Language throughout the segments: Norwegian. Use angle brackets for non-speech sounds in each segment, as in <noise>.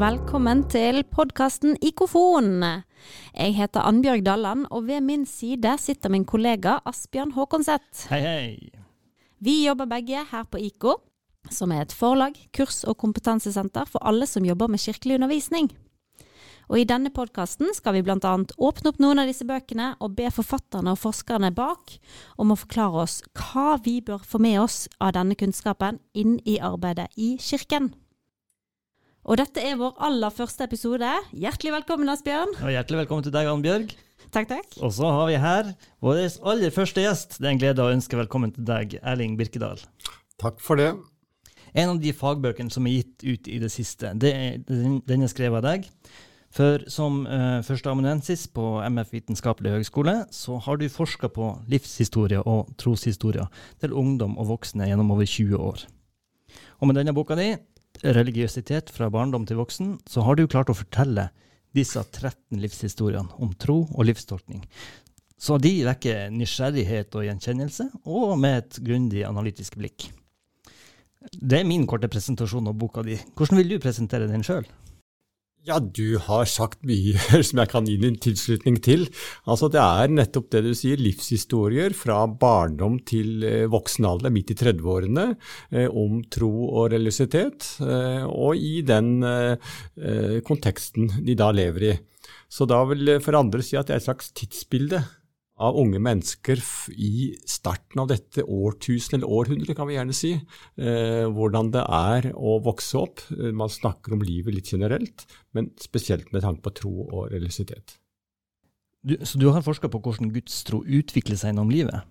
velkommen til podkasten Ikofon. Jeg heter Annbjørg Dalland, og ved min side sitter min kollega Asbjørn Håkonseth. Hei, hei. Vi jobber begge her på IKO, som er et forlag, kurs- og kompetansesenter for alle som jobber med kirkelig undervisning. Og I denne podkasten skal vi bl.a. åpne opp noen av disse bøkene og be forfatterne og forskerne bak om å forklare oss hva vi bør få med oss av denne kunnskapen inn i arbeidet i kirken. Og dette er vår aller første episode. Hjertelig velkommen, Asbjørn. Og hjertelig velkommen til deg, Annbjørg. Takk, takk. Og så har vi her vår aller første gjest. Det er en glede å ønske velkommen til deg, Erling Birkedal. Takk for det. En av de fagbøkene som er gitt ut i det siste, det er, den er skrevet av deg. For som uh, førsteamanuensis på MF Vitenskapelig høgskole, så har du forska på livshistorie og troshistorie til ungdom og voksne gjennom over 20 år. Og med denne boka di, 'Religiøsitet fra barndom til voksen', så har du klart å fortelle disse 13 livshistoriene om tro og livstolkning. Så de vekker nysgjerrighet og gjenkjennelse, og med et grundig analytisk blikk. Det er min korte presentasjon av boka di. Hvordan vil du presentere den sjøl? Ja, du har sagt mye <laughs> som jeg kan gi din tilslutning til. Altså, Det er nettopp det du sier, livshistorier fra barndom til eh, voksen alder, midt i 30-årene, eh, om tro og religiøsitet, eh, og i den konteksten de da lever i. Så da vil for andre si at det er et slags tidsbilde av unge mennesker i starten av dette årtusen eller århundret, kan vi gjerne si. Eh, hvordan det er å vokse opp. Eh, man snakker om livet litt generelt, men spesielt med tanke på tro og religiøsitet. så du har forska på hvordan Guds tro utvikler seg gjennom livet?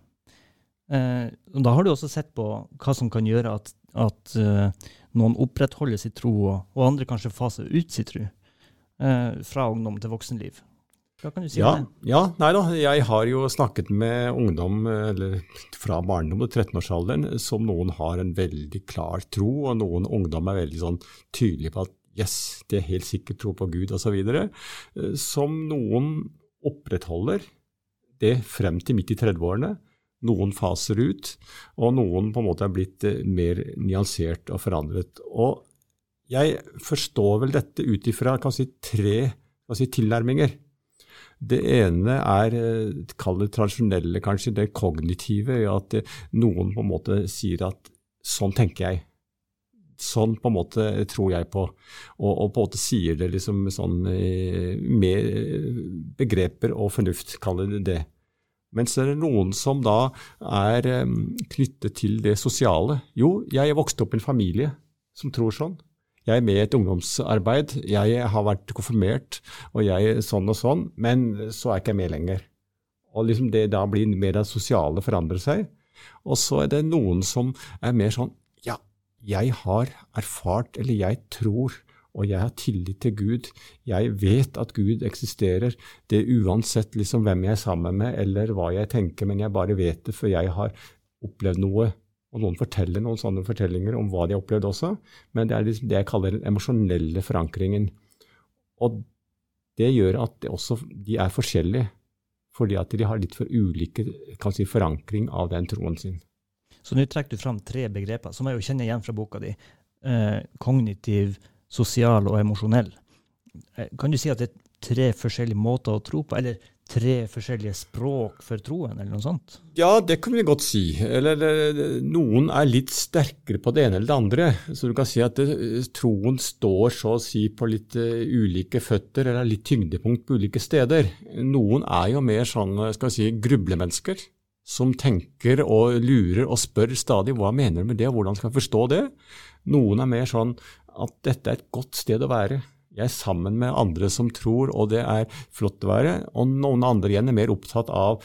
Eh, da har du også sett på hva som kan gjøre at, at eh, noen opprettholder sin tro, og, og, andre kanskje faser ut sin tro, eh, fra ungdom til voksenliv. Hva kan du si ja, om det? Ja, nei da, Jeg har jo snakket med ungdom eller fra barndom til 13-årsalderen som noen har en veldig klar tro, og noen ungdom er veldig sånn tydelige på at yes, de er helt sikkert tro på Gud osv. Eh, som noen opprettholder det frem til midt i 30-årene. Noen faser ut, og noen på en måte er blitt eh, mer nyansert og forandret. Og jeg forstår vel dette ut ifra si, tre si, tilnærminger. Det ene er, eh, kall det tradisjonelle, kanskje, det kognitive. At noen på en måte sier at sånn tenker jeg. Sånn på en måte tror jeg på, og, og på en måte sier det liksom sånn eh, med begreper og fornuft, kaller det det. Mens det er noen som da er eh, knyttet til det sosiale. Jo, jeg vokste opp i en familie som tror sånn. Jeg er med i et ungdomsarbeid, jeg har vært konfirmert, og jeg sånn og sånn, men så er ikke jeg med lenger. Og liksom det da blir mer det sosiale forandrer seg. Og så er det noen som er mer sånn ja, jeg har erfart, eller jeg tror, og jeg har tillit til Gud. Jeg vet at Gud eksisterer. Det er uansett liksom hvem jeg er sammen med, eller hva jeg tenker, men jeg bare vet det, for jeg har opplevd noe og noen forteller noen sånne fortellinger om hva de har opplevd også, men det er liksom det jeg kaller den emosjonelle forankringen. Og det gjør at det også, de er forskjellige, fordi at de har litt for ulike si, forankring av den troen sin. Så nå trekker du fram tre begreper som jeg jo kjenner igjen fra boka di. Eh, kognitiv, sosial og emosjonell. Eh, kan du si at det er tre forskjellige måter å tro på, eller tre forskjellige språk for troen, eller noe sånt? Ja, det kan vi godt si. Eller, eller noen er litt sterkere på det ene eller det andre. Så du kan si at det, troen står så å si på litt uh, ulike føtter, eller litt tyngdepunkt på ulike steder. Noen er jo mer sånn skal vi si, grublemennesker. Som tenker og lurer og spør stadig hva mener du med det, og hvordan skal jeg forstå det? Noen er mer sånn at dette er et godt sted å være. Jeg er sammen med andre som tror, og det er flott å være. Og noen andre igjen er mer opptatt av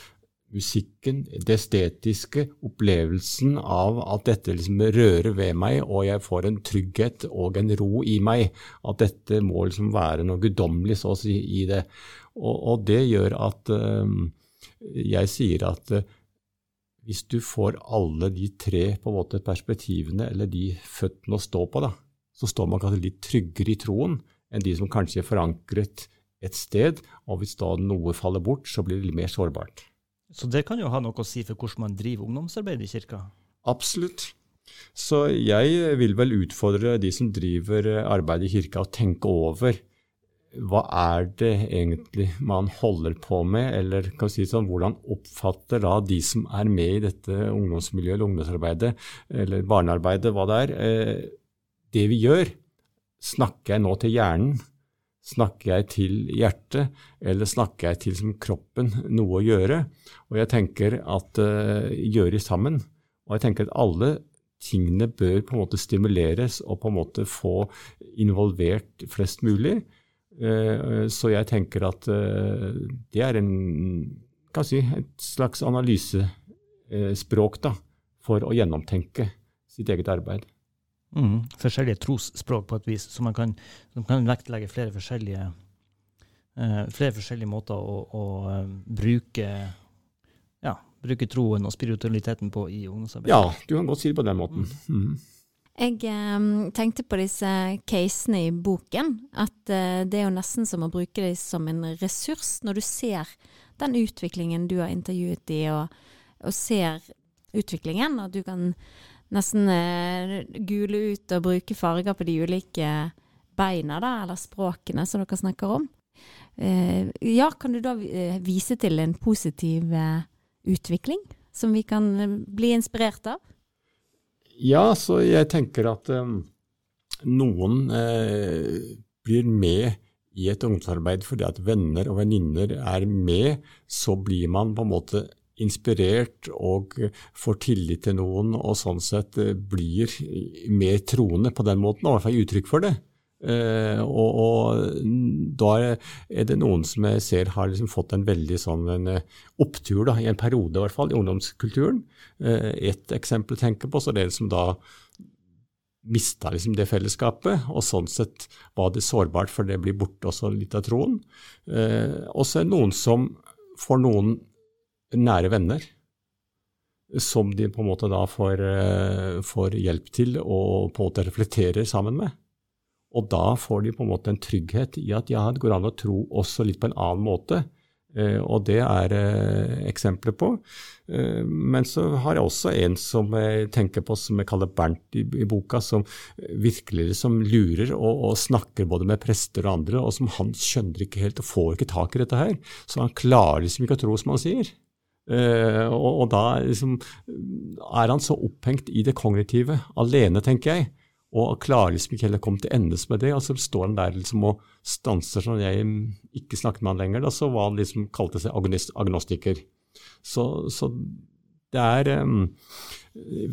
musikken, det estetiske, opplevelsen av at dette liksom rører ved meg, og jeg får en trygghet og en ro i meg. At dette må liksom være noe guddommelig, så å si, i det. Og, og det gjør at øh, jeg sier at øh, hvis du får alle de tre på en måte perspektivene, eller de føttene å stå på, da, så står man kanskje litt tryggere i troen enn de som kanskje er forankret et sted, og hvis da noe faller bort, så blir det litt mer sårbart. Så det kan jo ha noe å si for hvordan man driver ungdomsarbeid i kirka? Absolutt. Så jeg vil vel utfordre de som driver arbeid i kirka, å tenke over hva er det egentlig man holder på med, eller kan vi si sånn, hvordan oppfatter da de som er med i dette ungdomsmiljøet eller ungdomsarbeidet eller barnearbeidet, hva det er, eh, det vi gjør? Snakker jeg nå til hjernen? Snakker jeg til hjertet, eller snakker jeg til som kroppen noe å gjøre? Og jeg tenker at uh, gjøre sammen. Og jeg tenker at alle tingene bør på en måte stimuleres og på en måte få involvert flest mulig. Uh, så jeg tenker at uh, det er en, si, et slags analysespråk da, for å gjennomtenke sitt eget arbeid. Mm, forskjellige trosspråk på et vis, så man kan, man kan vektlegge flere forskjellige, uh, flere forskjellige måter å, å uh, bruke, ja, bruke troen og spiritualiteten på i ungdomsarbeidet. Ja, du kan godt si det på den måten. Mm. mm. Jeg eh, tenkte på disse casene i boken, at eh, det er jo nesten som å bruke dem som en ressurs når du ser den utviklingen du har intervjuet i, og, og ser utviklingen, og du kan nesten eh, gule ut og bruke farger på de ulike beina, da, eller språkene som dere snakker om. Eh, ja, kan du da eh, vise til en positiv utvikling som vi kan bli inspirert av? Ja, så jeg tenker at noen blir med i et ungdomsarbeid fordi at venner og venninner er med, så blir man på en måte inspirert og får tillit til noen, og sånn sett eh, blir mer troende på den måten, og i hvert fall uttrykk for det. Uh, og, og, da er det noen som jeg ser har liksom fått en veldig sånn en uh, opptur, da, i en periode i hvert fall, i ungdomskulturen. Uh, et eksempel å tenke på, så det er det som da mista liksom det fellesskapet, og sånn sett var det sårbart, for det blir borte også litt av troen. og så er det noen som får noen nære venner som de på en måte da får, eh, får hjelp til og på en måte reflekterer sammen med. Og da får de på en måte en trygghet i at ja, det går an å tro også litt på en annen måte. Eh, og det er eh, eksempler på. Men så har jeg også en som jeg tenker på som jeg kaller Bernt i, boka, som virkelig som lurer og, og, snakker både med prester og andre, og som han skjønner ikke helt og får ikke tak i dette her. Så han klarer liksom ikke å tro som han sier. Uh, og, og, da liksom, er han så opphengt i det kognitive alene, tenker jeg, og klarer liksom ikke heller å komme til endes med det. Og så står han der liksom og stanser sånn jeg ikke snakket med han lenger. Da så var han liksom kalte seg agnostiker. Så, så det er um,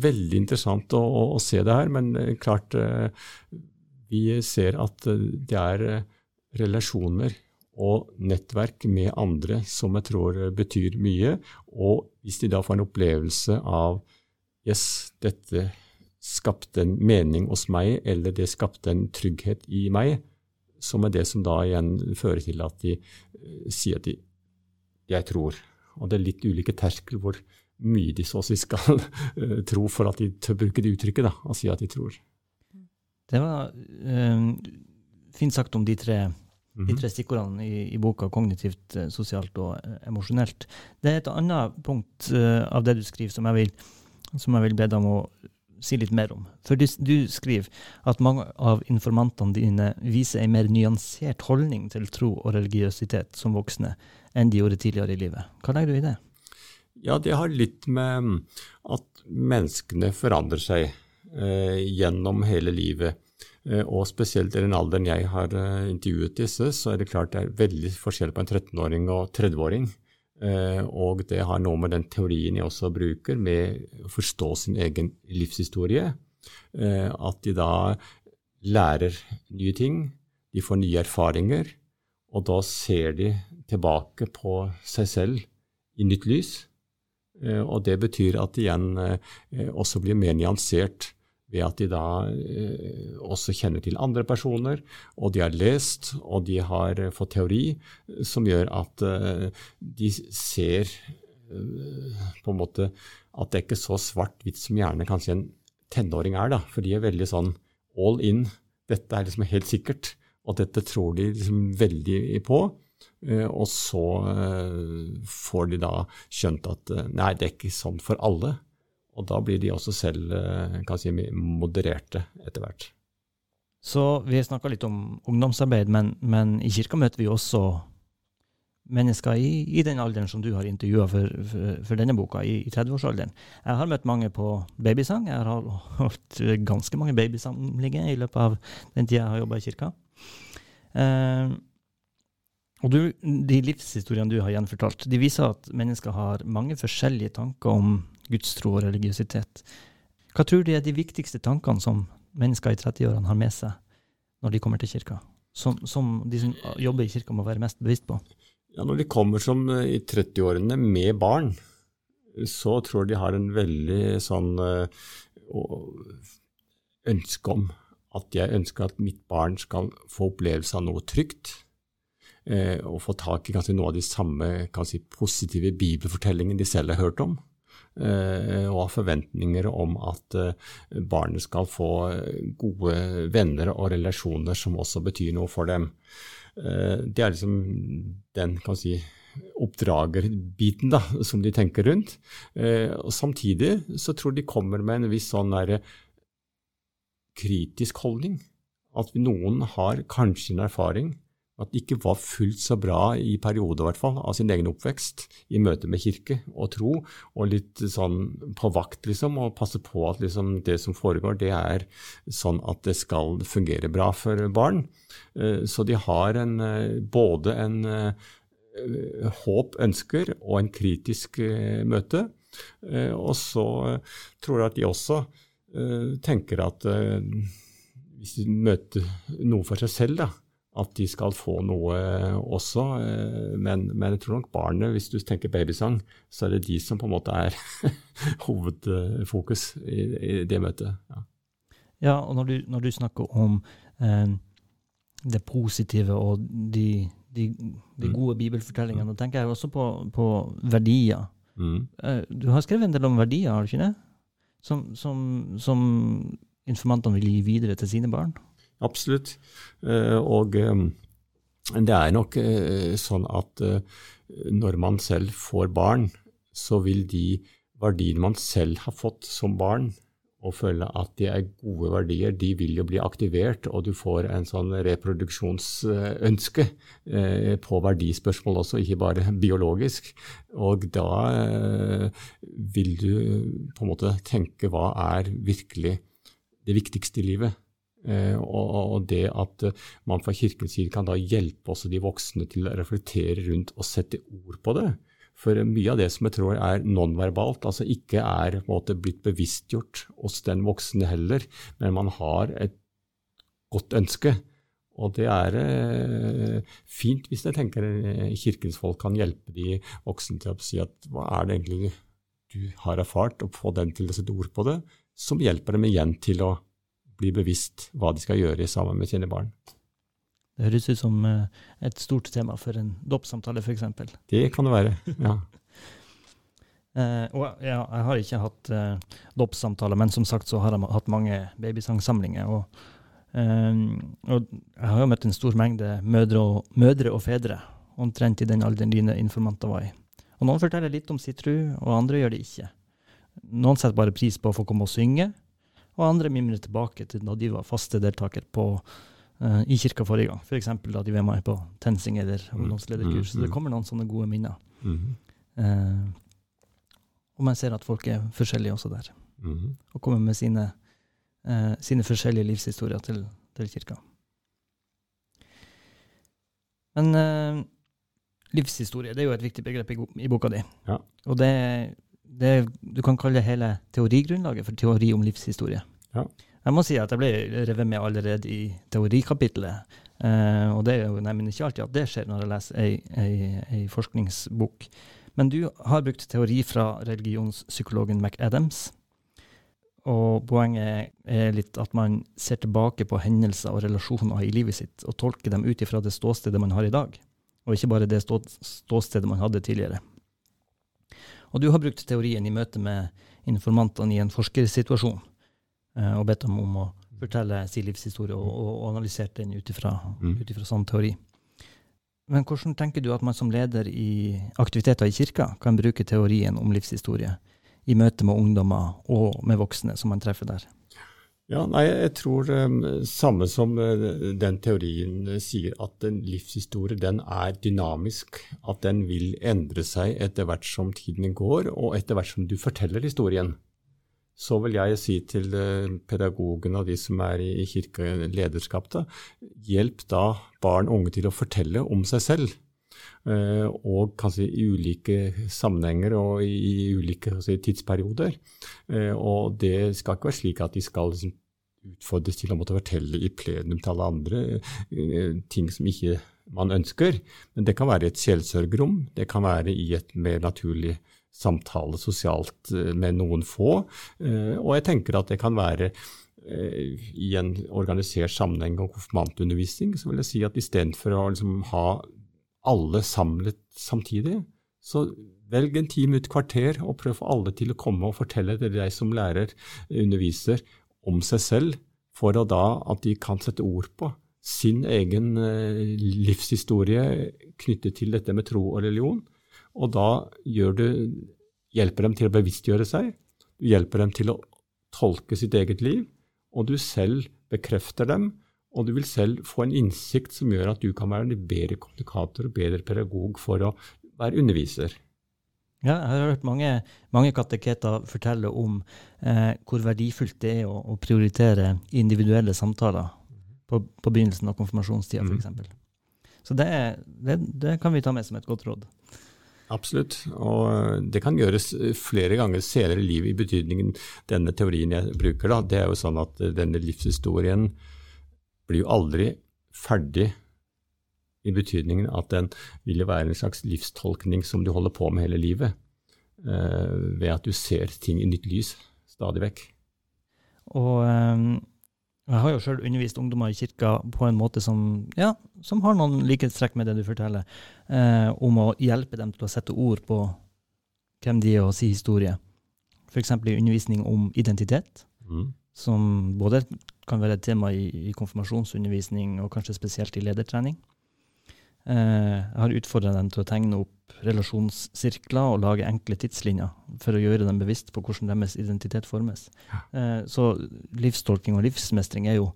veldig interessant å, å, å, se det her, men uh, klart uh, vi ser at det er relasjoner og nettverk med andre som jeg tror betyr mye. Og hvis de da får en opplevelse av yes, dette skapte en mening hos meg, eller det skapte en trygghet i meg, som er det som da igjen fører til at de uh, sier at de, jeg tror. Og det er litt ulike terskler hvor mye de så å si skal uh, tro for at de tør bruke det uttrykket, da, og si at de tror. Det var uh, fint sagt om de tre de mhm. tre stikkordene i, i, boka, kognitivt, eh, sosialt og eh, emosjonelt. Det er et annet punkt uh, av det du skriver som jeg vil, som jeg vil be deg om å si litt mer om. For du, du, skriver at mange av informantene dine viser en mer nyansert holdning til tro og religiøsitet som voksne enn de gjorde tidligere i livet. Hva legger du i det? Ja, det har litt med at menneskene forandrer seg eh, gjennom hele livet. Eh, og spesielt i den alderen jeg har eh, intervjuet disse, så er det klart det er veldig forskjell på en 13-åring og 30-åring. Eh, og det har noe med den teorien jeg også bruker, med å forstå sin egen livshistorie. At de da lærer nye ting, de får nye erfaringer, og da ser de tilbake på seg selv i nytt lys. Og det betyr at de igjen også blir mer nyansert ved at de da eh, også kjenner til andre personer, og de har lest og de har eh, fått teori som gjør at eh, de ser eh, på en måte at det er ikke så svart-hvitt som gjerne kanskje en tenåring er. da, For de er veldig sånn all in. Dette er liksom helt sikkert, og dette tror de liksom veldig på. Eh, og så eh, får de da skjønt at nei, det er ikke sånn for alle. Og da blir de også selv eh, si, modererte etter hvert. Så vi har snakka litt om ungdomsarbeid, men, men, i kirka møter vi også mennesker i, i den alderen som du har intervjua for, for, for, denne boka, i, i 30-årsalderen. Jeg har møtt mange på babysang. Jeg har <laughs> hatt ganske mange babysamlinger i løpet av den tida jeg har jobba i kirka. Eh, og du, De livshistoriene du har gjenfortalt, de viser at mennesker har mange forskjellige tanker om gudstro og religiøsitet. Hva tror du er de viktigste tankene som mennesker i 30-årene har med seg når de kommer til kirka? Som, som, de som jobber i kirka må være mest bevisst på? Ja, Når de kommer som eh, i 30-årene med barn, så tror jeg de har en veldig sånn uh, ønske om at jeg ønsker at mitt barn skal få opplevelse av noe trygt. Uh, og få tak i kanskje noe av de samme si, positive bibelfortellingene de selv har hørt om. Eh, og har forventninger om at eh, barnet skal få gode venner og relasjoner som også betyr noe for dem. Eh, det er liksom den kan si, oppdragerbiten da, som de tenker rundt. Og samtidig så tror de kommer med en viss sånn kritisk holdning. At noen har kanskje en erfaring at det ikke var fullt så bra i perioder hvert fall, av sin egen oppvekst i møte med kirke og tro, og litt sånn på vakt, liksom, og passe på at liksom, det som foregår, det er sånn at det skal fungere bra for barn. Eh, så de har en, eh, både en eh, håp, ønsker og en kritisk møte. Og så tror jeg at de også tenker at hvis de møter noe for seg selv, da, at de skal få noe også. Eh, men, men, jeg tror nok barnet, hvis du tenker babysang, så er det de som på en måte er <laughs> hovedfokus i, i, det møtet. Ja, ja og når du, når du, snakker om eh, det positive og de, de, de mm. gode bibelfortellingene, mm. da tenker jeg også på, på verdier. Mm. Eh, du har skrevet en del om verdier, har du ikke det? Som, som, som informantene vil gi videre til sine barn? Absolutt. Eh, og eh, det er nok eh, sånn at når man selv får barn, så vil de verdiene man selv har fått som barn, og føle at de er gode verdier, de vil jo bli aktivert, og du får en sånn reproduksjonsønske på verdispørsmål også, ikke bare biologisk. Og da vil du på en måte tenke hva er virkelig det viktigste i livet. Eh, og det at eh, man fra kirkens side kan da hjelpe også de voksne til å reflektere rundt og sette ord på det. For mye av det som jeg tror er nonverbalt, altså ikke er måte blitt bevisstgjort hos den voksne heller, men man har et godt ønske. Og det er eh, fint hvis jeg tenker eh, kirkens folk kan hjelpe de voksne til å si at hva er det egentlig du har erfart, og få den til å sette ord på det, som hjelper dem igjen til å bli bevisst hva de skal gjøre sammen med sine barn. Det høres ut som eh, et stort tema for en dåpssamtale, f.eks. Det kan det være, ja. Uh, <laughs> og ja, jeg har ikke hatt uh, dåpssamtaler, men som sagt så har jeg hatt mange babysangsamlinger. Og, uh, og, jeg har jo møtt en stor mengde mødre og, mødre og fedre, omtrent i den alderen dine informanter var i. Og Noen forteller litt om sin tro, og andre gjør det ikke. Noen setter bare pris på å få komme og synge, og andre mimrer tilbake til da de var faste deltaker på, uh, i kirka forrige gang. F.eks. For da de var med på TenSing eller mm. ungdomslederkurs. Så det mm. kommer noen sånne gode minner. Mm. Uh, og man ser at folk er forskjellige også der. Mm. Og kommer med sine, uh, sine forskjellige livshistorier til, til kirka. Men livshistorie det er jo et viktig begrep i, i boka di. Ja. Og det det, du kan kalle hele teorigrunnlaget for teori om livshistorie. Ja. Jeg må si at jeg ble revet med allerede i teorikapitlet. Eh, og det er jo neimen ikke alltid at det skjer når jeg leser ei, ei, ei, forskningsbok. Men du har brukt teori fra religionspsykologen McAdams. Og poenget er litt at man ser tilbake på hendelser og relasjoner i livet sitt, og tolker dem ut ifra det ståstedet man har i dag, og ikke bare det ståstedet man hadde tidligere. Og du har brukt teorien i møte med informantene i en forskersituasjon, eh, og bedt dem om å fortelle sin livshistorie og, og, og analysert den ut ifra mm. sånn teori. Men hvordan tenker du at man som leder i aktiviteter i kirka kan bruke teorien om livshistorie i møte med ungdommer og med voksne som man treffer der? Ja, nei, Jeg tror um, samme som uh, den teorien uh, sier, at en livshistorie den er dynamisk. At den vil endre seg etter hvert som tiden går, og etter hvert som du forteller historien. Så vil jeg si til uh, pedagogene og de som er i, i kirkelederskap, da, hjelp da barn og unge til å fortelle om seg selv. Og kanskje i ulike sammenhenger og i, ulike si, tidsperioder. Og det skal ikke være slik at de skal liksom, utfordres til å måtte fortelle i plenum til alle andre uh, ting som ikke man ønsker. Men det kan være i et sjelsørgerom, det kan være i et mer naturlig samtale sosialt med noen få. Og jeg tenker at det kan være i en organisert sammenheng og konfirmantundervisning, så vil jeg si at istedenfor å liksom ha alle samlet samtidig, så velg en time ut kvarter og prøv å få alle til å komme og fortelle til deg som lærer, underviser, om seg selv, for å da at de kan sette ord på sin egen livshistorie knyttet til dette med tro og religion. Og da du, hjelper dem til å bevisstgjøre seg, du hjelper dem til å tolke sitt eget liv, og du selv bekrefter dem og du vil selv få en innsikt som gjør at du kan være en bedre kommunikator og bedre pedagog for å være underviser. Ja, jeg har hørt mange, mange kateketer fortelle om eh, hvor verdifullt det er å, å prioritere individuelle samtaler på, på begynnelsen av konfirmasjonstida, f.eks. Mm. Så det, det, det, kan vi ta med som et godt råd. Absolutt, og eh, det kan gjøres flere ganger senere i livet, i betydningen denne teorien jeg bruker. da, Det er jo sånn at denne livshistorien blir jo aldri ferdig i betydningen at den vil være en slags livstolkning som du holder på med hele livet, Uh, ved at du ser ting i nytt lys stadig vekk. Og um, jeg har jo sjøl undervist ungdommer i kirka på en måte som, ja, som har noen likhetstrekk med det du forteller, uh, om å hjelpe dem til å sette ord på hvem de er og si historie. F.eks. i undervisning om identitet. Mm som både kan være et tema i, i konfirmasjonsundervisning og kanskje spesielt i ledertrening. Eh, jeg har utfordra dem til å tegne opp relasjonssirkler og lage enkle tidslinjer for å gjøre dem bevisst på hvordan deres identitet formes. Eh, så livstolking og livsmestring er jo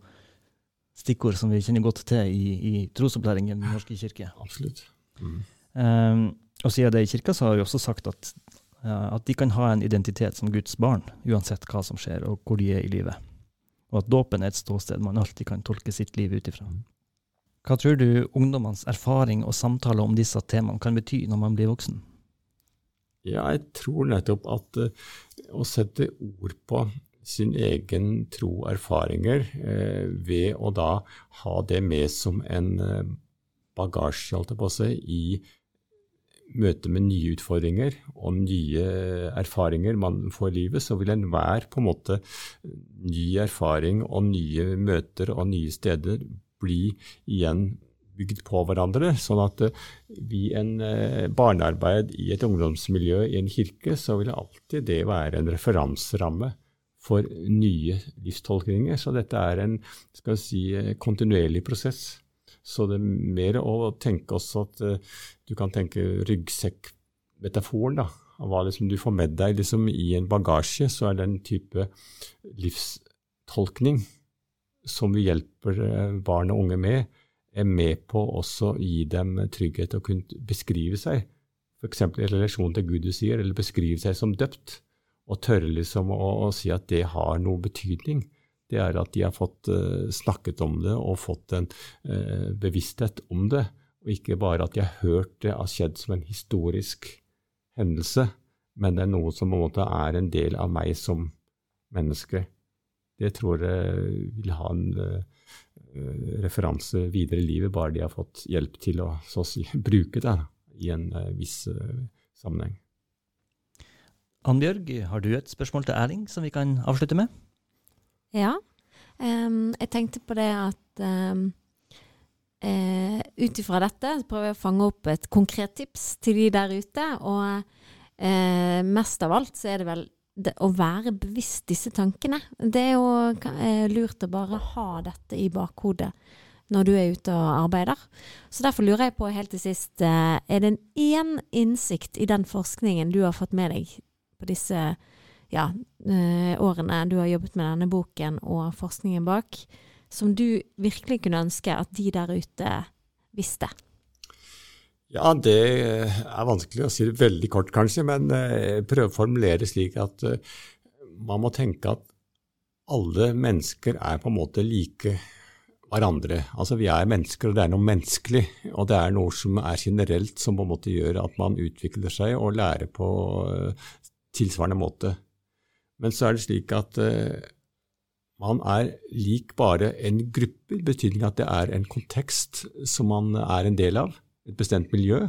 stikkord som vi kjenner godt til i, i trosopplæringen i Den norske kirke. Absolutt. Mm. Eh, og siden det er i kirka, så har vi også sagt at at de kan ha en identitet som Guds barn, uansett hva som skjer og hvor de er i livet. Og at dåpen er et ståsted man alltid kan tolke sitt liv ut ifra. Hva tror du ungdommenes erfaring og samtaler om disse temaene kan bety når man blir voksen? Ja, jeg tror nettopp at uh, å sette ord på sin egen tro og erfaringer uh, ved å da ha det med som en uh, bagasje, holdt jeg på si, i møte med nye utfordringer og nye erfaringer man får i livet, så vil enhver på en måte ny erfaring og nye møter og nye steder bli igjen bygd på hverandre. Sånn at i en eh, barnearbeid i et ungdomsmiljø i en kirke, så vil alltid det være en referanseramme for nye livstolkninger. Så dette er en skal si, kontinuerlig prosess. Så det er mer å tenke også at du kan tenke ryggsekkmetaforen. da, av Hva liksom du får med deg liksom, i en bagasje, så er det en type livstolkning som vi hjelper uh, barn og unge med, er med på også å gi dem trygghet til å kunne beskrive seg, f.eks. i relasjon til Gud du sier, eller beskrive seg som døpt, og tørre liksom å, å si at det har noe betydning det er at de har fått uh, snakket om det og fått en uh, bevissthet om det, og ikke bare at de har hørt det har skjedd som en historisk hendelse, men det er noe som på en måte er en del av meg som menneske. Det tror jeg vil ha en uh, referanse videre i livet, bare de har fått hjelp til å si, <laughs> bruke det i en viss sammenheng. Annbjørg, har du et spørsmål til Erling som vi kan avslutte med? Ja. Um, jeg tenkte på det at um, uh, ut ifra dette prøver jeg å fange opp et konkret tips til de der ute. Og uh, mest av alt så er det vel det, å være bevisst disse tankene. Det er jo uh, lurt å bare ha dette i bakhodet når du er ute og arbeider. Så derfor lurer jeg på helt til sist, er det én innsikt i den forskningen du har fått med deg på disse ja, eh, årene du har jobbet med denne boken og forskningen bak, som du virkelig kunne ønske at de der ute visste? Ja, det er vanskelig å si det veldig kort, kanskje, men eh, prøve å formulere slik at eh, man må tenke at alle mennesker er på en måte like hverandre. Altså Vi er mennesker, og det er noe menneskelig. Og det er noe som er generelt, som på en måte gjør at man utvikler seg og lærer på tilsvarende måte. Men så er det slik at man er lik bare en gruppe, i betydning at det er en kontekst som man er en del av, et bestemt miljø.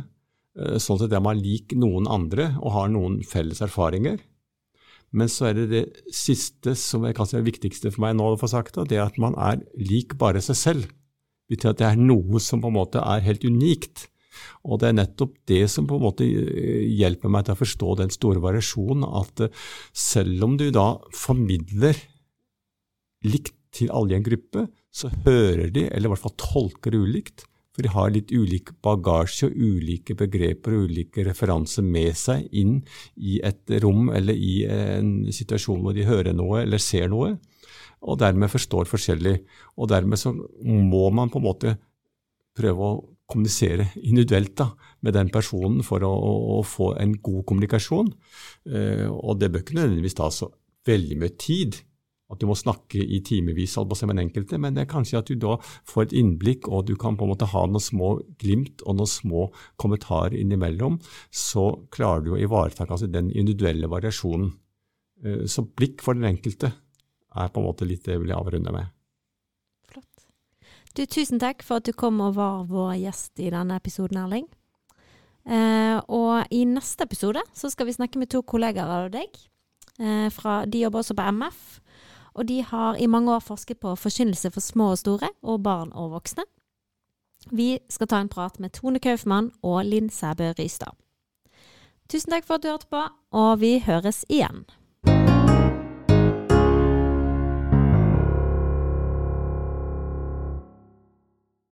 Uh, sånn at man er lik noen andre og har noen felles erfaringer. Men så er det det siste som er kanskje det viktigste for meg nå å få sagt, det er at man er lik bare seg selv. Betyr at det er noe som på en måte er helt unikt. Og det er nettopp det som på en måte eh, hjelper meg til å forstå den store variasjonen, at eh, selv om du da formidler likt til alle i en gruppe, så hører de, eller i hvert fall tolker ulikt. For de har litt ulik bagasje og ulike begreper og ulike referanser med seg inn i et rom eller i en situasjon hvor de hører noe eller ser noe, og dermed forstår forskjellig. Og dermed så må man på en måte prøve å kommunisere individuelt da, med den personen for å, å, å få en god kommunikasjon. Eh, og det bør ikke nødvendigvis ta så veldig mye tid at du må snakke i timevis med enkelte, men det er kanskje at du da får et innblikk, og du kan på en måte ha noen små glimt og noen små kommentarer innimellom, så klarer du å ivareta altså, den individuelle variasjonen. Eh, så blikk for den enkelte er på en måte litt det jeg vil avrunde med. Flott. Du, tusen takk for at du kom og var vår gjest i denne episoden, Erling. Eh, og i neste episode så skal vi snakke med to kollegaer av deg. Eh, fra, de jobber også på MF og de har i mange år forsket på forkynnelse for små og store, og barn og voksne. Vi skal ta en prat med Tone Kaufmann og Linn Sæbø Rystad. Tusen takk for at du hørte på, og vi høres igjen.